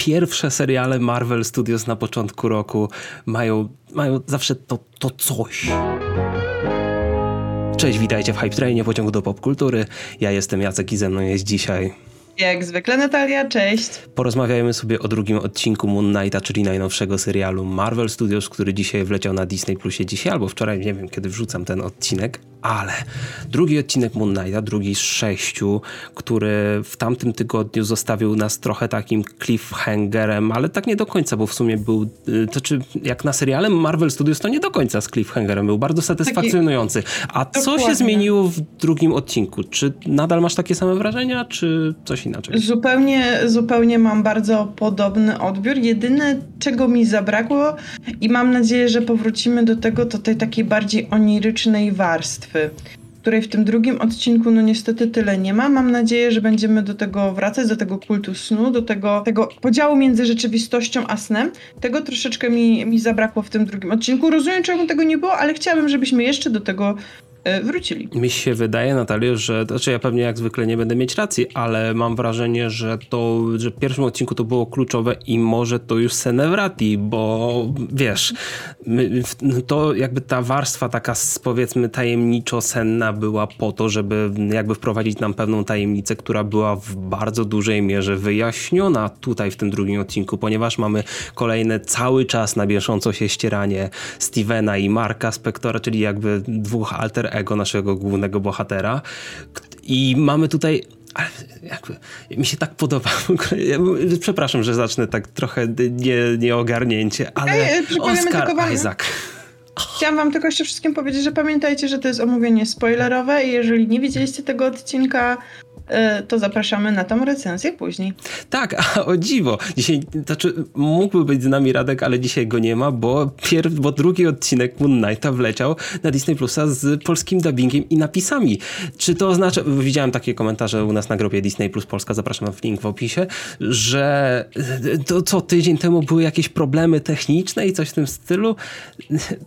pierwsze seriale Marvel Studios na początku roku mają, mają zawsze to, to coś. Cześć, witajcie w Hype Trainie, pociągu do popkultury. Ja jestem Jacek i ze mną jest dzisiaj jak zwykle Natalia, cześć. Porozmawiajmy sobie o drugim odcinku Moon Knighta, czyli najnowszego serialu Marvel Studios, który dzisiaj wleciał na Disney Plusie dzisiaj albo wczoraj, nie wiem kiedy wrzucam ten odcinek, ale drugi odcinek Moon Knighta, drugi z sześciu, który w tamtym tygodniu zostawił nas trochę takim cliffhangerem, ale tak nie do końca, bo w sumie był, y, to czy jak na seriale Marvel Studios to nie do końca z cliffhangerem, był bardzo satysfakcjonujący. A co się zmieniło w drugim odcinku? Czy nadal masz takie same wrażenia, czy coś inaczej? Zupełnie, zupełnie mam bardzo podobny odbiór. Jedyne, czego mi zabrakło i mam nadzieję, że powrócimy do tego, to tej takiej bardziej onirycznej warstwy warstwy, której w tym drugim odcinku no niestety tyle nie ma. Mam nadzieję, że będziemy do tego wracać, do tego kultu snu, do tego, tego podziału między rzeczywistością a snem. Tego troszeczkę mi, mi zabrakło w tym drugim odcinku. Rozumiem, czemu tego nie było, ale chciałabym, żebyśmy jeszcze do tego wrócili. Mi się wydaje, Natalio, że, znaczy ja pewnie jak zwykle nie będę mieć racji, ale mam wrażenie, że to, że w pierwszym odcinku to było kluczowe i może to już Senewrati, bo wiesz, to jakby ta warstwa taka powiedzmy tajemniczo-senna była po to, żeby jakby wprowadzić nam pewną tajemnicę, która była w bardzo dużej mierze wyjaśniona tutaj w tym drugim odcinku, ponieważ mamy kolejne cały czas na bieżąco się ścieranie Stevena i Marka Spektora, czyli jakby dwóch alter ego naszego głównego bohatera. I mamy tutaj ale jakby, mi się tak podoba. Przepraszam, że zacznę tak trochę nie, nieogarnięcie, ale Ej, Oscar Isaac. Chciałam wam tylko jeszcze wszystkim powiedzieć, że pamiętajcie, że to jest omówienie spoilerowe i jeżeli nie widzieliście tego odcinka, to zapraszamy na tą recenzję później. Tak, a o dziwo. Dzisiaj, znaczy mógłby być z nami Radek, ale dzisiaj go nie ma, bo, pier, bo drugi odcinek Moon Knighta wleciał na Disney Plusa z polskim dubbingiem i napisami. Czy to oznacza, widziałem takie komentarze u nas na grupie Disney Plus Polska, zapraszam w link w opisie, że to co tydzień temu były jakieś problemy techniczne i coś w tym stylu.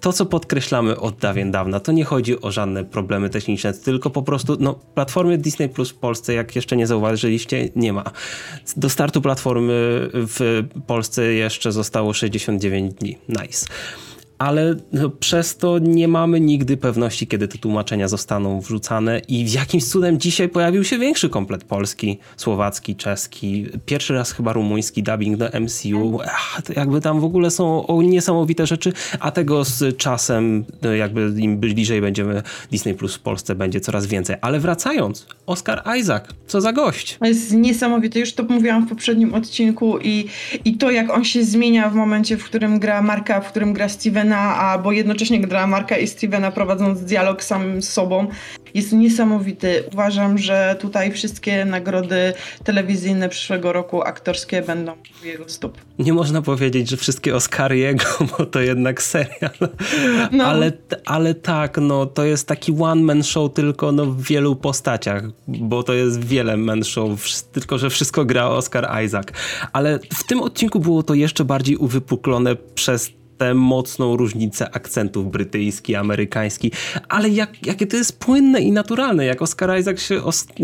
To, co podkreślamy od dawien dawna, to nie chodzi o żadne problemy techniczne, tylko po prostu no, platformy Disney Plus w Polsce jak jeszcze nie zauważyliście, nie ma. Do startu platformy w Polsce jeszcze zostało 69 dni. Nice ale no, przez to nie mamy nigdy pewności, kiedy te tłumaczenia zostaną wrzucane i jakimś cudem dzisiaj pojawił się większy komplet polski, słowacki, czeski, pierwszy raz chyba rumuński dubbing do MCU. Jakby tam w ogóle są niesamowite rzeczy, a tego z czasem, no, jakby im bliżej będziemy Disney Plus w Polsce, będzie coraz więcej. Ale wracając, Oscar Isaac, co za gość. To jest niesamowite, już to mówiłam w poprzednim odcinku i, i to jak on się zmienia w momencie, w którym gra Marka, w którym gra Stevena Stevena, albo jednocześnie gra Marka i Stevena prowadząc dialog sam z sobą jest niesamowity. Uważam, że tutaj wszystkie nagrody telewizyjne przyszłego roku aktorskie będą u jego stóp. Nie można powiedzieć, że wszystkie Oscary jego, bo to jednak serial. No. Ale, ale tak, no to jest taki one-man show tylko no, w wielu postaciach, bo to jest wiele man show, tylko że wszystko gra Oscar Isaac. Ale w tym odcinku było to jeszcze bardziej uwypuklone przez tę mocną różnicę akcentów brytyjski, amerykański, ale jak, jakie to jest płynne i naturalne, jak Oscar Isaac się,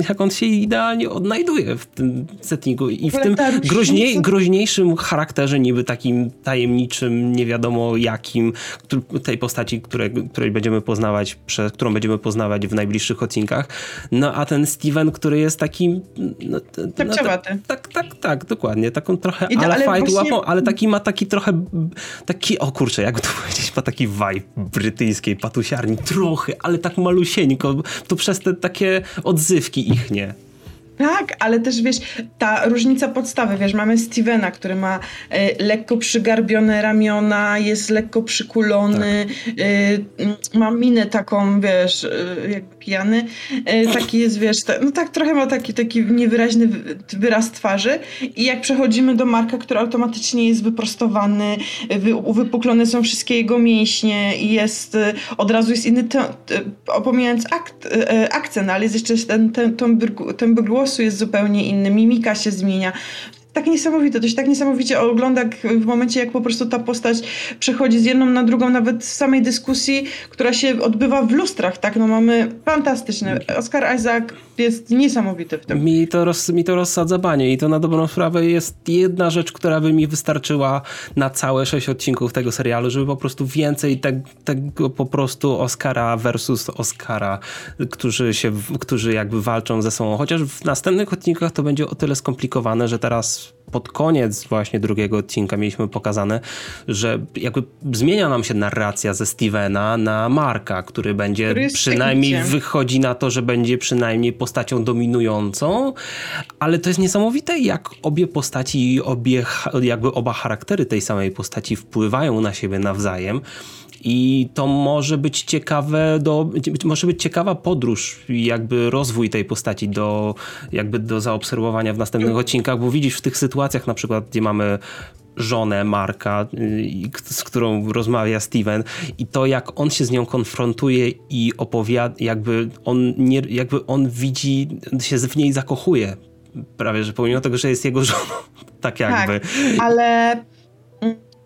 jak on się idealnie odnajduje w tym settingu i w tym groźniej, groźniejszym charakterze niby takim tajemniczym, nie wiadomo jakim, tej postaci, które, której będziemy poznawać, przez, którą będziemy poznawać w najbliższych odcinkach. No a ten Steven, który jest takim no, tak, no, tak, tak, tak, tak, dokładnie, taką trochę I, ale właśnie... łapą, ale taki ma taki trochę taki o kurczę, jak to powiedzieć, ma taki vibe brytyjskiej patusiarni, trochę, ale tak malusieńko, to przez te takie odzywki ich, nie? Tak, ale też wiesz, ta różnica podstawy, wiesz, mamy Stevena, który ma e, lekko przygarbione ramiona, jest lekko przykulony, tak. e, ma minę taką, wiesz, e, jakby pijany. Taki jest, wiesz, ta, no tak trochę ma taki, taki niewyraźny wyraz twarzy i jak przechodzimy do Marka, który automatycznie jest wyprostowany, wy, uwypuklone są wszystkie jego mięśnie i jest, od razu jest inny, ten, pomijając akt, akcent, ale jest jeszcze ten, ten, ten, ten głosu głosu jest zupełnie inny, mimika się zmienia. Tak niesamowite, to się tak niesamowicie ogląda w momencie, jak po prostu ta postać przechodzi z jedną na drugą, nawet w samej dyskusji, która się odbywa w lustrach, tak, no mamy fantastyczne. Oscar Isaac jest niesamowity w tym. Mi to, roz, mi to rozsadza banie i to na dobrą sprawę jest jedna rzecz, która by mi wystarczyła na całe sześć odcinków tego serialu, żeby po prostu więcej te, tego po prostu Oscara versus Oscara, którzy się, którzy jakby walczą ze sobą. Chociaż w następnych odcinkach to będzie o tyle skomplikowane, że teraz pod koniec właśnie drugiego odcinka mieliśmy pokazane, że jakby zmienia nam się narracja ze Stevena na Marka, który będzie Który przynajmniej technikiem. wychodzi na to, że będzie przynajmniej postacią dominującą, ale to jest niesamowite, jak obie postaci i obie, jakby oba charaktery tej samej postaci wpływają na siebie nawzajem. I to może być ciekawe do, może być ciekawa podróż jakby rozwój tej postaci do, jakby do zaobserwowania w następnych odcinkach, bo widzisz w tych sytuacjach na przykład, gdzie mamy żonę Marka, y, z którą rozmawia Steven i to jak on się z nią konfrontuje i opowiada, jakby on, nie, jakby on widzi, się w niej zakochuje prawie, że pomimo tego, że jest jego żoną, tak jakby. Tak, ale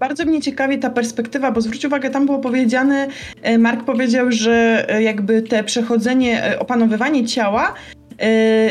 bardzo mnie ciekawi ta perspektywa, bo zwróć uwagę, tam było powiedziane, e, Mark powiedział, że e, jakby te przechodzenie, e, opanowywanie ciała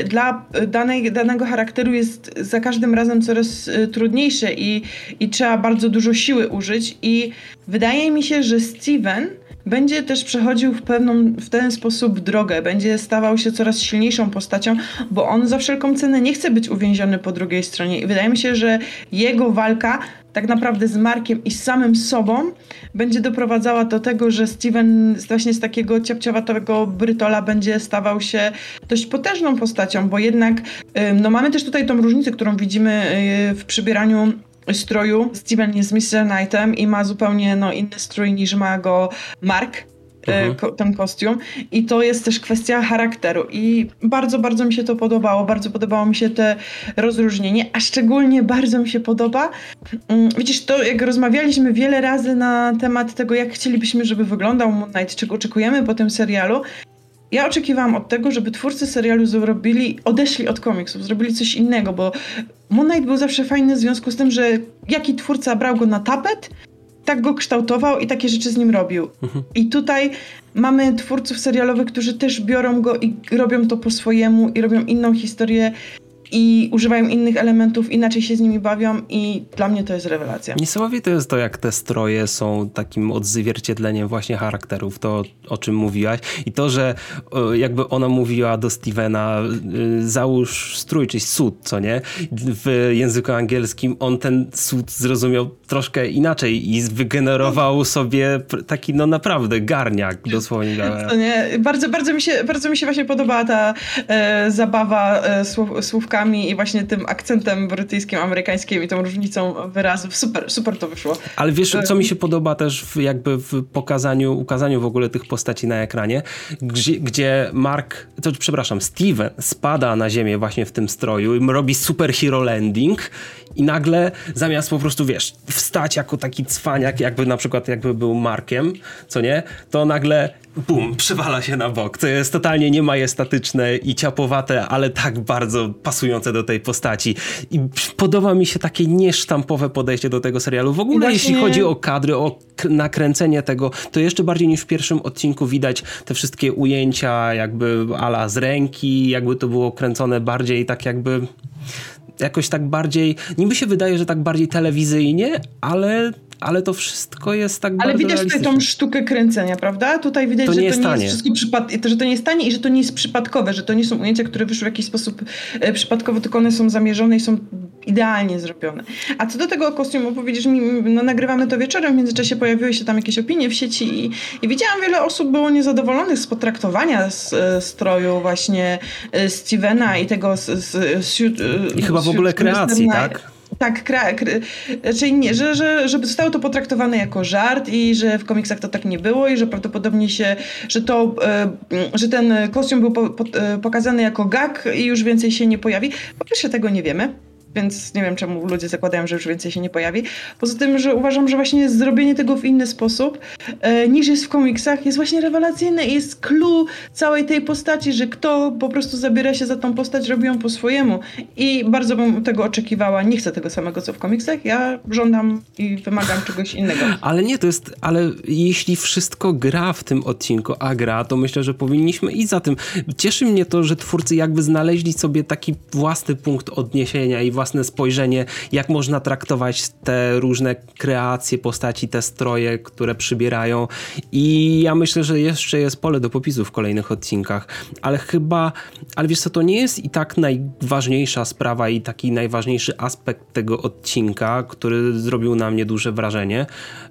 dla danej, danego charakteru jest za każdym razem coraz trudniejsze i, i trzeba bardzo dużo siły użyć i wydaje mi się, że Steven będzie też przechodził w, pewną, w ten sposób drogę, będzie stawał się coraz silniejszą postacią, bo on za wszelką cenę nie chce być uwięziony po drugiej stronie. I wydaje mi się, że jego walka tak naprawdę z Markiem i z samym sobą będzie doprowadzała do tego, że Steven właśnie z takiego ciapciowatego brytola będzie stawał się dość potężną postacią, bo jednak no mamy też tutaj tą różnicę, którą widzimy yy, w przybieraniu stroju. Steven jest Mr. Knightem i ma zupełnie no, inny strój niż ma go Mark. E, Mhm. ko- ten kostium. I to jest też kwestia charakteru. I bardzo, bardzo mi się to podobało, bardzo podobało mi się te rozróżnienie, a szczególnie bardzo mi się podoba mm, widzisz, to jak rozmawialiśmy wiele razy na temat tego, jak chcielibyśmy, żeby wyglądał Moon Knight, czego oczekujemy po tym serialu, ja oczekiwałam od tego, żeby twórcy serialu zrobili, odeszli od komiksów, zrobili coś innego, bo Moon Knight był zawsze fajny w związku z tym, że jaki twórca brał go na tapet, tak go kształtował i takie rzeczy z nim robił. I tutaj mamy twórców serialowych, którzy też biorą go i robią to po swojemu i robią inną historię i używają innych elementów, inaczej się z nimi bawią i dla mnie to jest rewelacja. Niesamowite jest to, jak te stroje są takim odzwierciedleniem właśnie charakterów, to o czym mówiłaś. I to, że e, jakby ona mówiła do Stevena, e, załóż strój, czy sut, co nie? W języku angielskim on ten sut zrozumiał troszkę inaczej i wygenerował sobie taki no naprawdę garniak dosłownie. To nie, bardzo, bardzo, mi się, bardzo mi się właśnie podobała ta e, zabawa e, słów, słówkami i właśnie tym akcentem brytyjskim, amerykańskim i tą różnicą wyrazów. Super, super to wyszło. Ale wiesz, co mi się podoba też w, jakby w pokazaniu, ukazaniu w ogóle tych postaci na ekranie, gdzie, gdzie Mark, to przepraszam, Steven spada na ziemię właśnie w tym stroju i robi superhero landing i nagle zamiast po prostu, wiesz, wstać jako taki cwaniak, jakby na przykład jakby był Markiem, co nie, to nagle bum, przywala się na bok. To jest totalnie niemajestatyczne i ciapowate, ale tak bardzo pasujące do tej postaci. I podoba mi się takie niesztampowe podejście do tego serialu. W ogóle właśnie- jeśli chodzi o kadry, o nakręcenie tego, to jeszcze bardziej niż w pierwszym odcinku widać te wszystkie ujęcia jakby ala z ręki, jakby to było kręcone bardziej tak jakby jakoś tak bardziej, niby się wydaje, że tak bardziej telewizyjnie, ale, ale to wszystko jest tak Ale widać tutaj tą sztukę kręcenia, prawda? Tutaj widać, To że nie to nie tanie. jest przypad... że to nie jest tanie i że to nie jest przypadkowe, że to nie są ujęcia, które wyszły w jakiś sposób e, przypadkowo, tylko one są zamierzone i są idealnie zrobione. A co do tego kostiumu, powiedziesz mi, no nagrywamy to wieczorem, w międzyczasie pojawiły się tam jakieś opinie w sieci i, i widziałam wiele osób było niezadowolonych z potraktowania z, e, stroju właśnie e, Stevena i tego z, z, z, z I chyba w ogóle kreacji, tak? Tak, kra, czyli nie, że, że, żeby zostało to potraktowane jako żart i że w komiksach to tak nie było i że prawdopodobnie się, że to, e, że ten kostium był po, po, e, pokazany jako gag i już więcej się nie pojawi. Po pierwsze tego nie wiemy. Więc nie wiem czemu ludzie zakładają, że już więcej się nie pojawi. Poza tym, że uważam, że właśnie zrobienie tego w inny sposób e, niż jest w komiksach jest właśnie rewelacyjne i jest clue całej tej postaci, że kto po prostu zabiera się za tą postać, robi ją po swojemu. I bardzo bym tego oczekiwała. Nie chcę tego samego co w komiksach. Ja żądam i wymagam czegoś innego. Ale nie, to jest, ale jeśli wszystko gra w tym odcinku, a gra, to myślę, że powinniśmy iść za tym. Cieszy mnie to, że twórcy jakby znaleźli sobie taki własny punkt odniesienia i własne spojrzenie, jak można traktować te różne kreacje postaci, te stroje, które przybierają. I ja myślę, że jeszcze jest pole do popisu w kolejnych odcinkach, ale chyba, ale wiesz co, to nie jest i tak najważniejsza sprawa i taki najważniejszy aspekt tego odcinka, który zrobił na mnie duże wrażenie,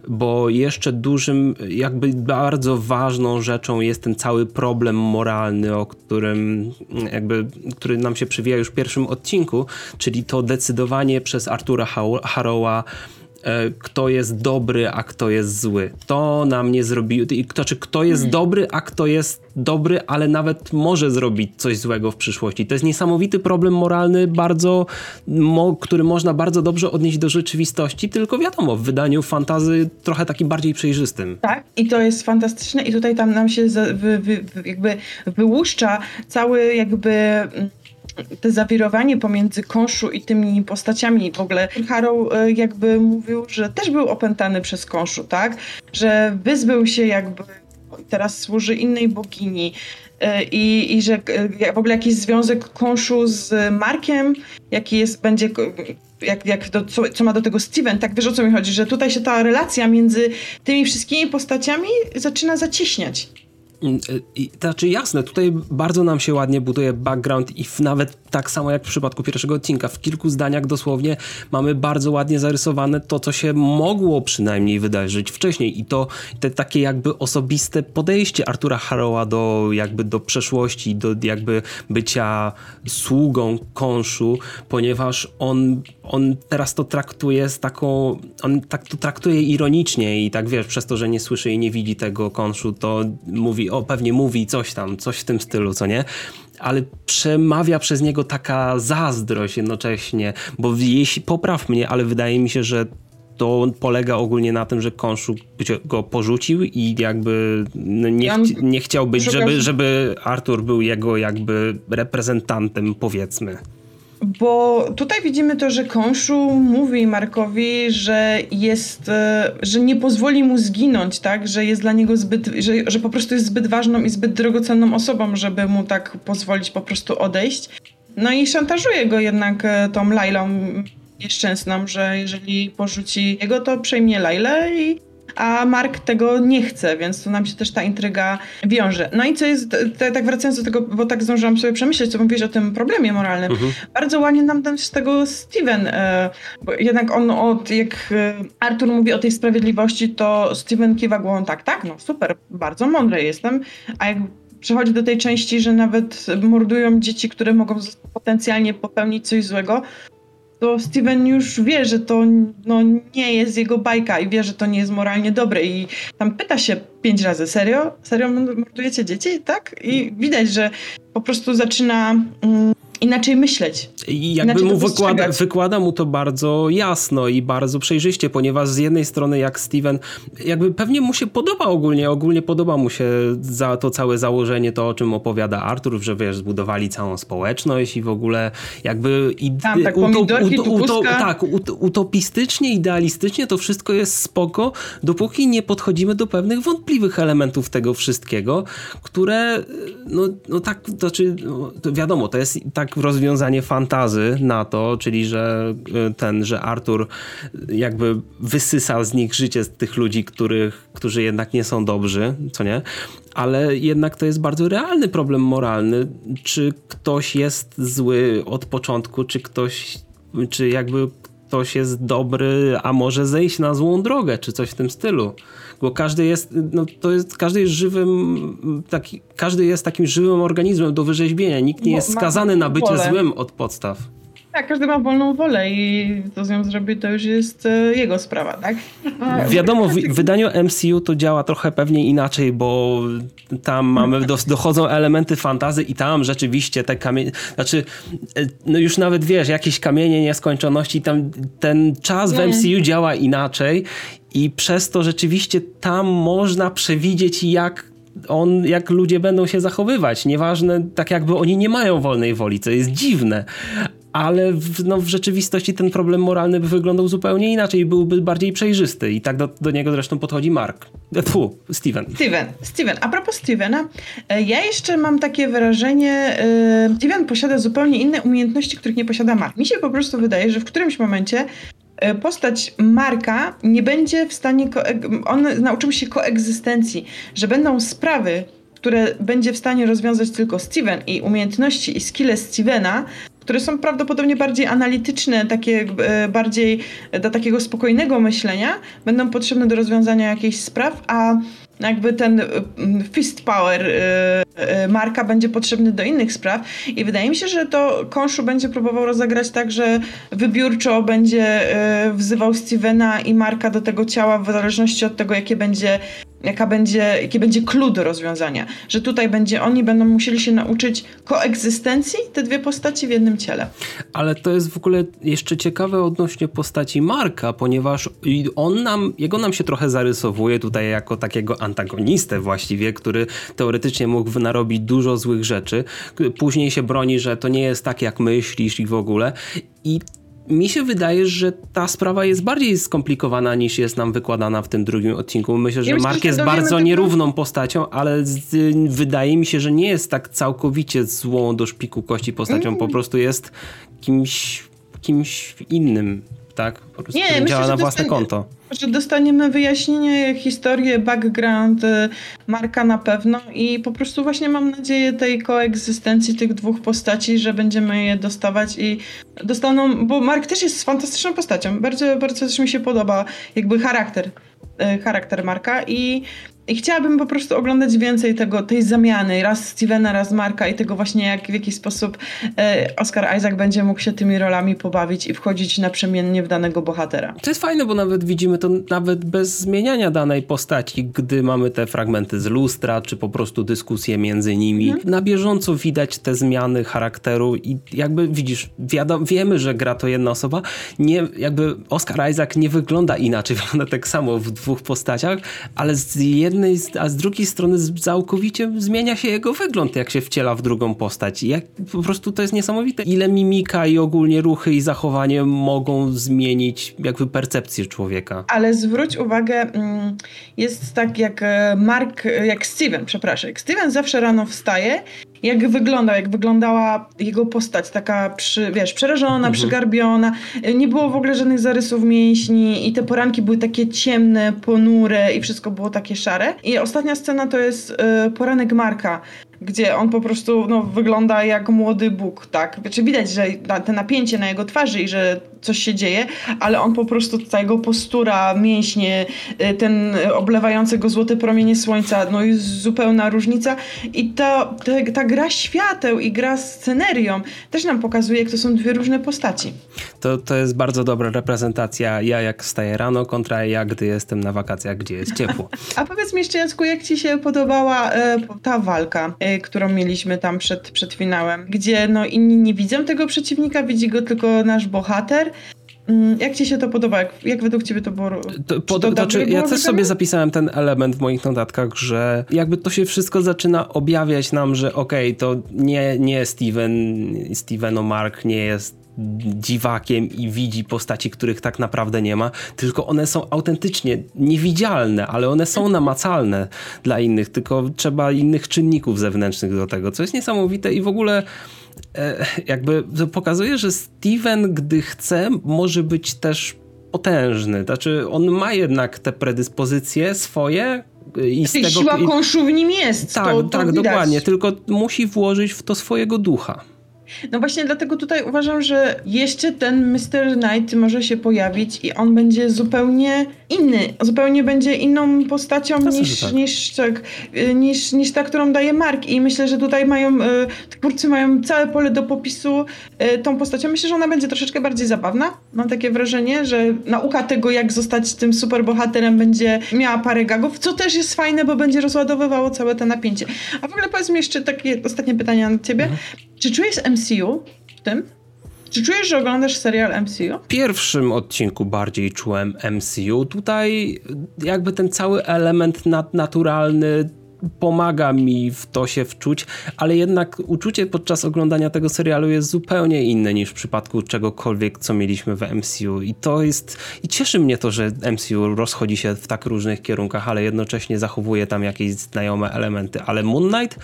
bo jeszcze dużym, jakby bardzo ważną rzeczą jest ten cały problem moralny, o którym jakby, który nam się przywija już w pierwszym odcinku, czyli to decydowanie przez Artura Harrowa E, kto jest dobry, a kto jest zły. To nam nie zrobiło. To, czy kto jest hmm. dobry, a kto jest dobry, ale nawet może zrobić coś złego w przyszłości. To jest niesamowity problem moralny, bardzo, mo, który można bardzo dobrze odnieść do rzeczywistości, tylko wiadomo, w wydaniu fantazy trochę takim bardziej przejrzystym. Tak, i to jest fantastyczne, i tutaj tam nam się wy, wy, jakby wyłuszcza cały jakby mm, te zawirowanie pomiędzy Konszu i tymi postaciami w ogóle. Harrow e, jakby mówił, że też był opętany przez Konszu, tak? Że wyzbył się jakby teraz służy innej bogini e, i, i że e, w ogóle jakiś związek Konszu z Markiem, jaki jest, będzie jak, jak do, co, co, ma do tego Steven, tak wiesz o co mi chodzi, że tutaj się ta relacja między tymi wszystkimi postaciami zaczyna zacieśniać. Mm, y, I, znaczy jasne, tutaj bardzo nam się ładnie buduje background i nawet tak samo jak w przypadku pierwszego odcinka, w kilku zdaniach dosłownie mamy bardzo ładnie zarysowane to, co się mogło przynajmniej wydarzyć wcześniej. I to te takie jakby osobiste podejście Artura Harrowa do jakby do przeszłości, do jakby bycia sługą konszu, ponieważ on, on teraz to traktuje z taką, on tak to traktuje ironicznie i tak wiesz, przez to, że nie słyszy i nie widzi tego konszu, to mówi, o pewnie mówi coś tam, coś w tym stylu, co nie? ale przemawia przez niego taka zazdrość jednocześnie, bo jeśli, popraw mnie, ale wydaje mi się, że to polega ogólnie na tym, że Konszu go porzucił i jakby nie, ch nie chciał być, żeby, żeby Artur był jego jakby reprezentantem, powiedzmy. Bo tutaj widzimy to, że Konszu mówi Markowi, że jest, e, że nie pozwoli mu zginąć, tak? Że jest dla niego zbyt, że, że po prostu jest zbyt ważną i zbyt drogocenną osobą, żeby mu tak pozwolić po prostu odejść. No i szantażuje go jednak e, tą Lailą nieszczęsną, że jeżeli porzuci jego, to przejmie Lailę i a Mark tego nie chce, więc tu nam się też ta intryga wiąże. No i co jest, te, tak wracając do tego, bo tak zdążyłam sobie przemyśleć, co mówisz o tym problemie moralnym, mhm. bardzo ładnie nam ten z tego Steven, e, bo jednak on od, jak e, Arthur mówi o tej sprawiedliwości, to Steven kiwa głową tak, tak, no super, bardzo mądry jestem, a jak przechodzi do tej części, że nawet mordują dzieci, które mogą potencjalnie popełnić coś złego, to Steven już wie, że to no, nie jest jego bajka i wie, że to nie jest moralnie dobre i tam pyta się pięć razy, serio? Serio mordujecie dzieci? Tak? I widać, że po prostu zaczyna... Mm, inaczej myśleć. I jakby mu wykłada, wykłada mu to bardzo jasno i bardzo przejrzyście, ponieważ z jednej strony jak Steven, jakby pewnie mu się podoba ogólnie, ogólnie podoba mu się za to całe założenie, to o czym opowiada Artur, że wiesz, zbudowali całą społeczność i w ogóle jakby i, Tam, tak, uto, uto, uto, tak utopistycznie, idealistycznie to wszystko jest spoko, dopóki nie podchodzimy do pewnych wątpliwych elementów tego wszystkiego, które no, no tak, to znaczy no, to wiadomo, to jest tak rozwiązanie fantazy na to, czyli że e, ten, że Artur jakby wysysa z nich życie z tych ludzi, których, którzy jednak nie są dobrzy, co nie? Ale jednak to jest bardzo realny problem moralny, czy ktoś jest zły od początku, czy ktoś, czy jakby ktoś jest dobry, a może zejść na złą drogę, czy coś w tym stylu. Bo każdy jest, no to jest, każdy jest żywym, taki, każdy jest takim żywym organizmem do wyrzeźbienia. Nikt nie jest skazany na bycie złym od podstaw. Tak, każdy ma wolną wolę i to z nią zrobi, to już jest e, jego sprawa, tak? Wiadomo, w wydaniu MCU to działa trochę pewnie inaczej, bo tam mamy, do, dochodzą elementy fantazy i tam rzeczywiście te kamienie, znaczy, e, no już nawet wiesz, jakieś kamienie nieskończoności, tam ten czas w MCU działa inaczej i przez to rzeczywiście tam można przewidzieć, jak on, jak ludzie będą się zachowywać. Nieważne, tak jakby oni nie mają wolnej woli, co jest dziwne. Ale w, no, w rzeczywistości ten problem moralny by wyglądał zupełnie inaczej byłby bardziej przejrzysty. I tak do, do niego zresztą podchodzi Mark. Fu, Steven. Steven, Steven. A propos Stevena, e, ja jeszcze mam takie wrażenie, e, Steven posiada zupełnie inne umiejętności, których nie posiada Mark. Mi się po prostu wydaje, że w którymś momencie E, postać Marka nie będzie w stanie, on nauczył się koegzystencji, że będą sprawy, które będzie w stanie rozwiązać tylko Steven i umiejętności i skille Stevena, które są prawdopodobnie bardziej analityczne, takie e, bardziej do takiego spokojnego myślenia, będą potrzebne do rozwiązania jakichś spraw, a jakby ten fist power e, Marka będzie potrzebny do innych spraw i wydaje mi się, że to Konszu będzie próbował rozegrać tak, że wybiórczo będzie wzywał Stevena i Marka do tego ciała w zależności od tego, jakie będzie jaka będzie, jaki będzie clue do rozwiązania. Że tutaj będzie, oni będą musieli się nauczyć koegzystencji, te dwie postaci w jednym ciele. Ale to jest w ogóle jeszcze ciekawe odnośnie postaci Marka, ponieważ on nam, jego nam się trochę zarysowuje tutaj jako takiego antagonistę właściwie, który teoretycznie mógł narobić dużo złych rzeczy. Później się broni, że to nie jest tak jak myślisz i w ogóle. I mi się wydaje, że ta sprawa jest bardziej skomplikowana niż jest nam wykładana w tym drugim odcinku. Myślę, że Mark jest bardzo nierówną postacią, ale z, wydaje mi się, że nie jest tak całkowicie złą do szpiku kości postacią. Mm. Po prostu jest kimś, kimś innym tak? Po prostu nie, działa myślę, na własne konto. Że dostaniemy wyjaśnienie, historię, background y, Marka na pewno i po prostu właśnie mam nadzieję tej koegzystencji tych dwóch postaci, że będziemy je dostawać i dostaną, bo Mark też jest fantastyczną postacią. Bardzo, bardzo też mi się podoba jakby charakter y, charakter Marka i i chciałabym po prostu oglądać więcej tego, tej zamiany, raz Stevena, raz Marka i tego właśnie, jak w jaki sposób e, Oscar Isaac będzie mógł się tymi rolami pobawić i wchodzić naprzemiennie w danego bohatera. To jest fajne, bo nawet widzimy to nawet bez zmieniania danej postaci, gdy mamy te fragmenty z lustra, czy po prostu dyskusje między nimi. Mhm. Na bieżąco widać te zmiany charakteru i jakby widzisz, wiadomo, wiemy, że gra to jedna osoba, nie, jakby Oscar Isaac nie wygląda inaczej, wygląda tak samo w dwóch postaciach, ale z jednej jednej, a z drugiej strony całkowicie zmienia się jego wygląd, jak się wciela w drugą postać. Jak, po prostu to jest niesamowite, ile mimika i ogólnie ruchy i zachowanie mogą zmienić jakby percepcję człowieka. Ale zwróć uwagę, mm, jest tak jak e, Mark, jak Steven, przepraszam, Steven zawsze rano wstaje jak wyglądał, jak wyglądała jego postać, taka, przy, wiesz, przerażona, mhm. przygarbiona, nie było w ogóle żadnych zarysów mięśni i te poranki były takie ciemne, ponure i wszystko było takie szare. I ostatnia scena to jest y, poranek Marka, gdzie on po prostu no, wygląda jak młody Bóg, tak? Znaczy widać, że te napięcie na jego twarzy i że coś się dzieje, ale on po prostu, ta jego postura, mięśnie, y, ten oblewający go złote promienie słońca, no jest zupełna różnica i ta, ta, ta gra świateł i gra scenerią też nam pokazuje, jak to są dwie różne postaci. To, to jest bardzo dobra reprezentacja ja jak wstaję rano kontra ja, gdy jestem na wakacjach, gdzie jest ciepło. A powiedz mi jeszcze, Jacku, jak ci się podobała e, ta walka, e, którą mieliśmy tam przed, przed finałem, gdzie no inni nie widzą tego przeciwnika, widzi go tylko nasz bohater, Mm, jak ci się to podoba? Jak, jak według ciebie to było? To, pod, to znaczy, ja też sobie zapisałem ten element w moich notatkach, że jakby to się wszystko zaczyna objawiać nam, że okej, okay, to nie, nie Steven, Steven Mark nie jest dziwakiem i widzi postaci, których tak naprawdę nie ma, tylko one są autentycznie niewidzialne, ale one są namacalne dla innych, tylko trzeba innych czynników zewnętrznych do tego, co jest niesamowite i w ogóle E, jakby pokazuje, że Steven, gdy chce, może być też potężny. Znaczy, on ma jednak te predyspozycje swoje. I z tego, siła konszu w nim jest. Tak, tak, widać. dokładnie. Tylko musi włożyć w to swojego ducha. No właśnie dlatego tutaj uważam, że jeszcze ten Mr. Knight może się pojawić i on będzie zupełnie inny, zupełnie będzie inną postacią niż, tak. niż, tak, y, niż, niż ta, którą daje Mark i myślę, że tutaj mają, y, twórcy mają całe pole do popisu y, tą postacią. Myślę, że ona będzie troszeczkę bardziej zabawna. Mam takie wrażenie, że nauka tego, jak zostać tym superbohaterem będzie miała parę gagów, co też jest fajne, bo będzie rozładowywało całe to napięcie. A w ogóle powiedz mi jeszcze takie ostatnie pytanie na ciebie. Czy czujesz MCU w tym? Czy czujesz, że oglądasz serial MCU? W pierwszym odcinku bardziej czułem MCU. Tutaj jakby ten cały element nadnaturalny pomaga mi w to się wczuć, ale jednak uczucie podczas oglądania tego serialu jest zupełnie inne niż w przypadku czegokolwiek, co mieliśmy w MCU. I to jest. I cieszy mnie to, że MCU rozchodzi się w tak różnych kierunkach, ale jednocześnie zachowuje tam jakieś znajome elementy. Ale Moon Knight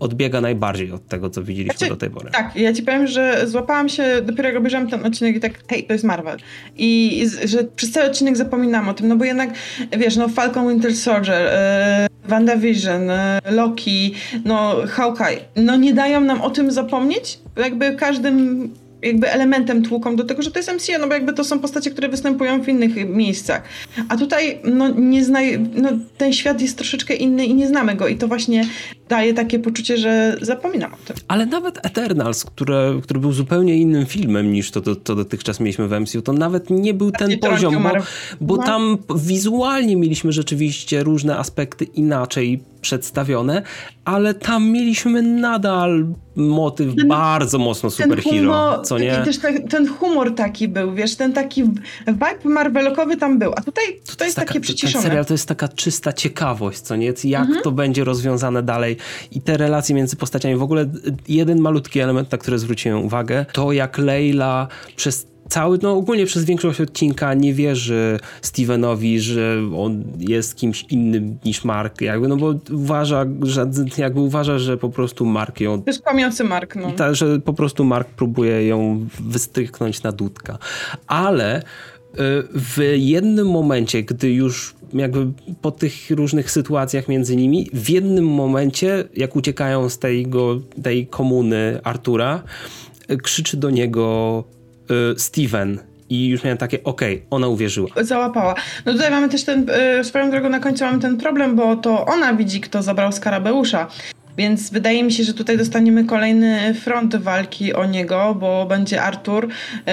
odbiega najbardziej od tego, co widzieliśmy Znaczy, do tej pory. Tak, ja ci powiem, że złapałam się, dopiero jak obejrzałam ten odcinek i tak, hej, to jest Marvel. I, i że przez cały odcinek zapominam o tym, no bo jednak, wiesz, no Falcon Winter Soldier, e, WandaVision, e, Loki, no Hawkeye, no nie dają nam o tym zapomnieć, jakby każdym jakby elementem tłuką do tego, że to jest MCU, no bo jakby to są postacie, które występują w innych miejscach. A tutaj, no nie znaj, no ten świat jest troszeczkę inny i nie znamy go i to właśnie daje takie poczucie, że zapominam o tym. Ale nawet Eternals, które, który był zupełnie innym filmem niż to, to, to dotychczas mieliśmy w MCU, to nawet nie był ten poziom, bo, bo No. tam wizualnie mieliśmy rzeczywiście różne aspekty inaczej przedstawione, ale tam mieliśmy nadal motyw Ten- bardzo mocno ten superhero, humor, co nie? I też ten, ten humor taki był, wiesz, ten taki vibe Marvelokowy tam był, a tutaj, tutaj jest, takie taka, ten przyciszone. serial to jest taka czysta ciekawość, co nie? Jak Mhm. to będzie rozwiązane dalej i te relacje między postaciami. W ogóle jeden malutki element, na który zwróciłem uwagę, to jak Leila przez cały, no ogólnie przez większość odcinka nie wierzy Stevenowi, że on jest kimś innym niż Mark, jakby, no bo uważa, że, jakby uważa, że po prostu Mark ją jest kłamiący Mark, no. ta, że po prostu Mark próbuje ją wystryknąć na dudka. Ale y, w jednym momencie, gdy już jakby po tych różnych sytuacjach między nimi, w jednym momencie, jak uciekają z tego, tej komuny Artura, y, krzyczy do niego Steven i już miałem takie, okej, ona uwierzyła. Załapała. No tutaj mamy też ten, y, swoją drogą na końcu mamy ten problem, bo to ona widzi, kto zabrał Skarabeusza. Więc wydaje mi się, że tutaj dostaniemy kolejny front walki o niego, bo będzie Artur,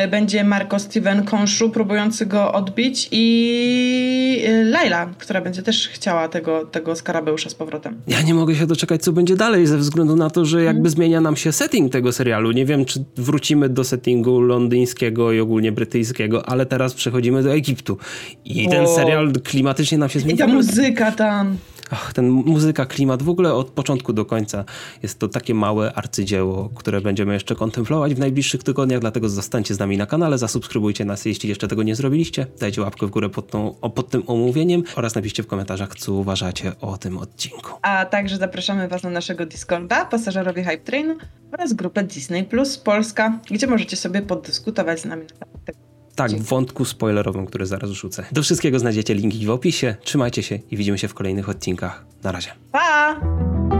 y, będzie Marco Steven Konszu próbujący go odbić i y, Laila, która będzie też chciała tego, tego Skarabeusza z powrotem. Ja nie mogę się doczekać, co będzie dalej, ze względu na to, że jakby zmienia nam się setting tego serialu. Nie wiem, czy wrócimy do settingu londyńskiego i ogólnie brytyjskiego, ale teraz przechodzimy do Egiptu. I ten serial klimatycznie nam się I zmienia. ta W ogóle- muzyka tam. Ach, ten muzyka, klimat, w ogóle od początku do końca jest to takie małe arcydzieło, które będziemy jeszcze kontemplować w najbliższych tygodniach, dlatego zostańcie z nami na kanale, zasubskrybujcie nas, jeśli jeszcze tego nie zrobiliście, dajcie łapkę w górę pod, tą, pod tym omówieniem oraz napiszcie w komentarzach, co uważacie o tym odcinku. A także zapraszamy Was na naszego Discorda, pasażerowie Hype Trainu oraz grupę Disney Plus Polska, gdzie możecie sobie poddyskutować z nami na temat tego. Tak, w Dzięki. wątku spoilerowym, który zaraz rzucę. Do wszystkiego znajdziecie linki w opisie. Trzymajcie się i widzimy się w kolejnych odcinkach. Na razie. Pa!